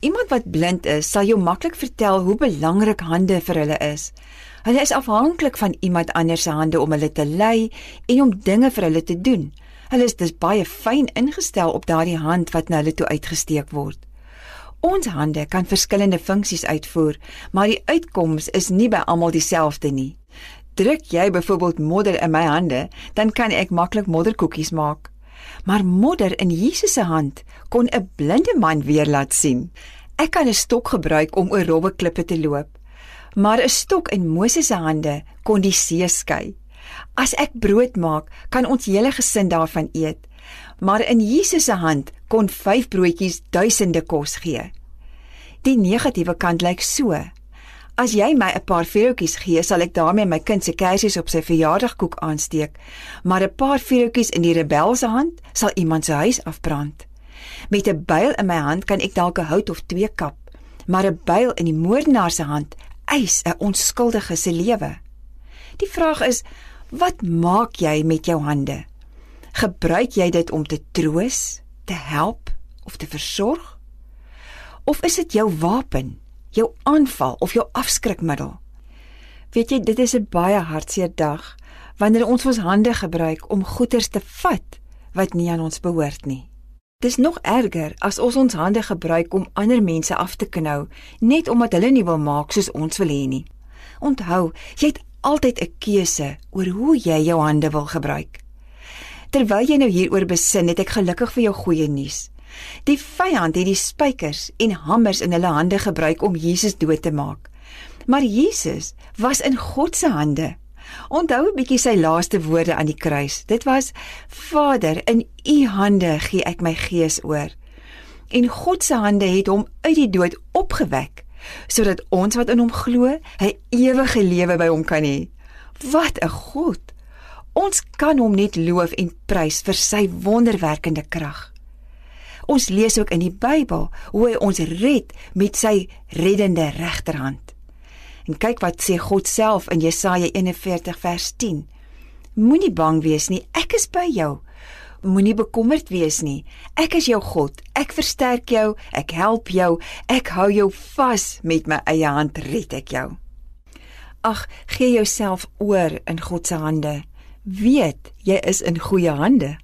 Iemand wat blind is, sal jou maklik vertel hoe belangrik hande vir hulle is. Hulle is afhanklik van iemand anders se hande om hulle te lei en om dinge vir hulle te doen. Hulle is dus baie fyn ingestel op daardie hand wat na hulle toe uitgesteek word. Ons hande kan verskillende funksies uitvoer, maar die uitkoms is nie by almal dieselfde nie. Druk jy byvoorbeeld modder in my hande, dan kan ek maklik modderkoekies maak maar modder in Jesus se hand kon 'n blinde man weer laat sien. Ek kan 'n stok gebruik om oor robbe klippe te loop, maar 'n stok in Moses se hande kon die see skei. As ek brood maak, kan ons hele gesin daarvan eet, maar in Jesus se hand kon 5 broodjies duisende kos gee. Die negatiewe kant lyk so: As jy my 'n paar vuurtjies gee, sal ek daarmee my kind se kersies op sy verjaardagkoek aansteek, maar 'n paar vuurtjies in die rebel se hand sal iemand se huis afbrand. Met 'n byl in my hand kan ek dalk 'n hout of twee kap, maar 'n byl in die moordenaar se hand eis 'n onskuldige se lewe. Die vraag is, wat maak jy met jou hande? Gebruik jy dit om te troos, te help of te versorg? Of is dit jou wapen? Jou aanval of jou afskrikmiddel. Weet jy, dit is 'n baie hartseer dag wanneer ons ons hande gebruik om goederes te vat wat nie aan ons behoort nie. Dis nog erger as ons ons hande gebruik om ander mense af te knou net omdat hulle nie wil maak soos ons wil hê nie. Onthou, jy het altyd 'n keuse oor hoe jy jou hande wil gebruik. Terwyl jy nou hieroor besin, het ek gelukkig vir jou goeie nuus. Die vyand het die spykers en hamers in hulle hande gebruik om Jesus dood te maak. Maar Jesus was in God se hande. Onthou 'n bietjie sy laaste woorde aan die kruis. Dit was: Vader, in U hande gee ek my gees oor. En God se hande het hom uit die dood opgewek sodat ons wat in hom glo, 'n ewige lewe by hom kan hê. Wat 'n God! Ons kan hom net loof en prys vir sy wonderwerkende krag. Ons lees ook in die Bybel hoe hy ons red met sy reddende regterhand. En kyk wat sê God self in Jesaja 41 vers 10. Moenie bang wees nie, ek is by jou. Moenie bekommerd wees nie. Ek is jou God. Ek versterk jou, ek help jou, ek hou jou vas met my eie hand red ek jou. Ag, gee jouself oor in God se hande. Weet, jy is in goeie hande.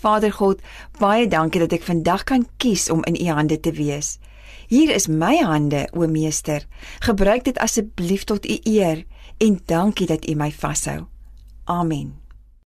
Vader God, baie dankie dat ek vandag kan kies om in U hande te wees. Hier is my hande, o Meester. Gebruik dit asseblief tot U eer en dankie dat U my vashou. Amen.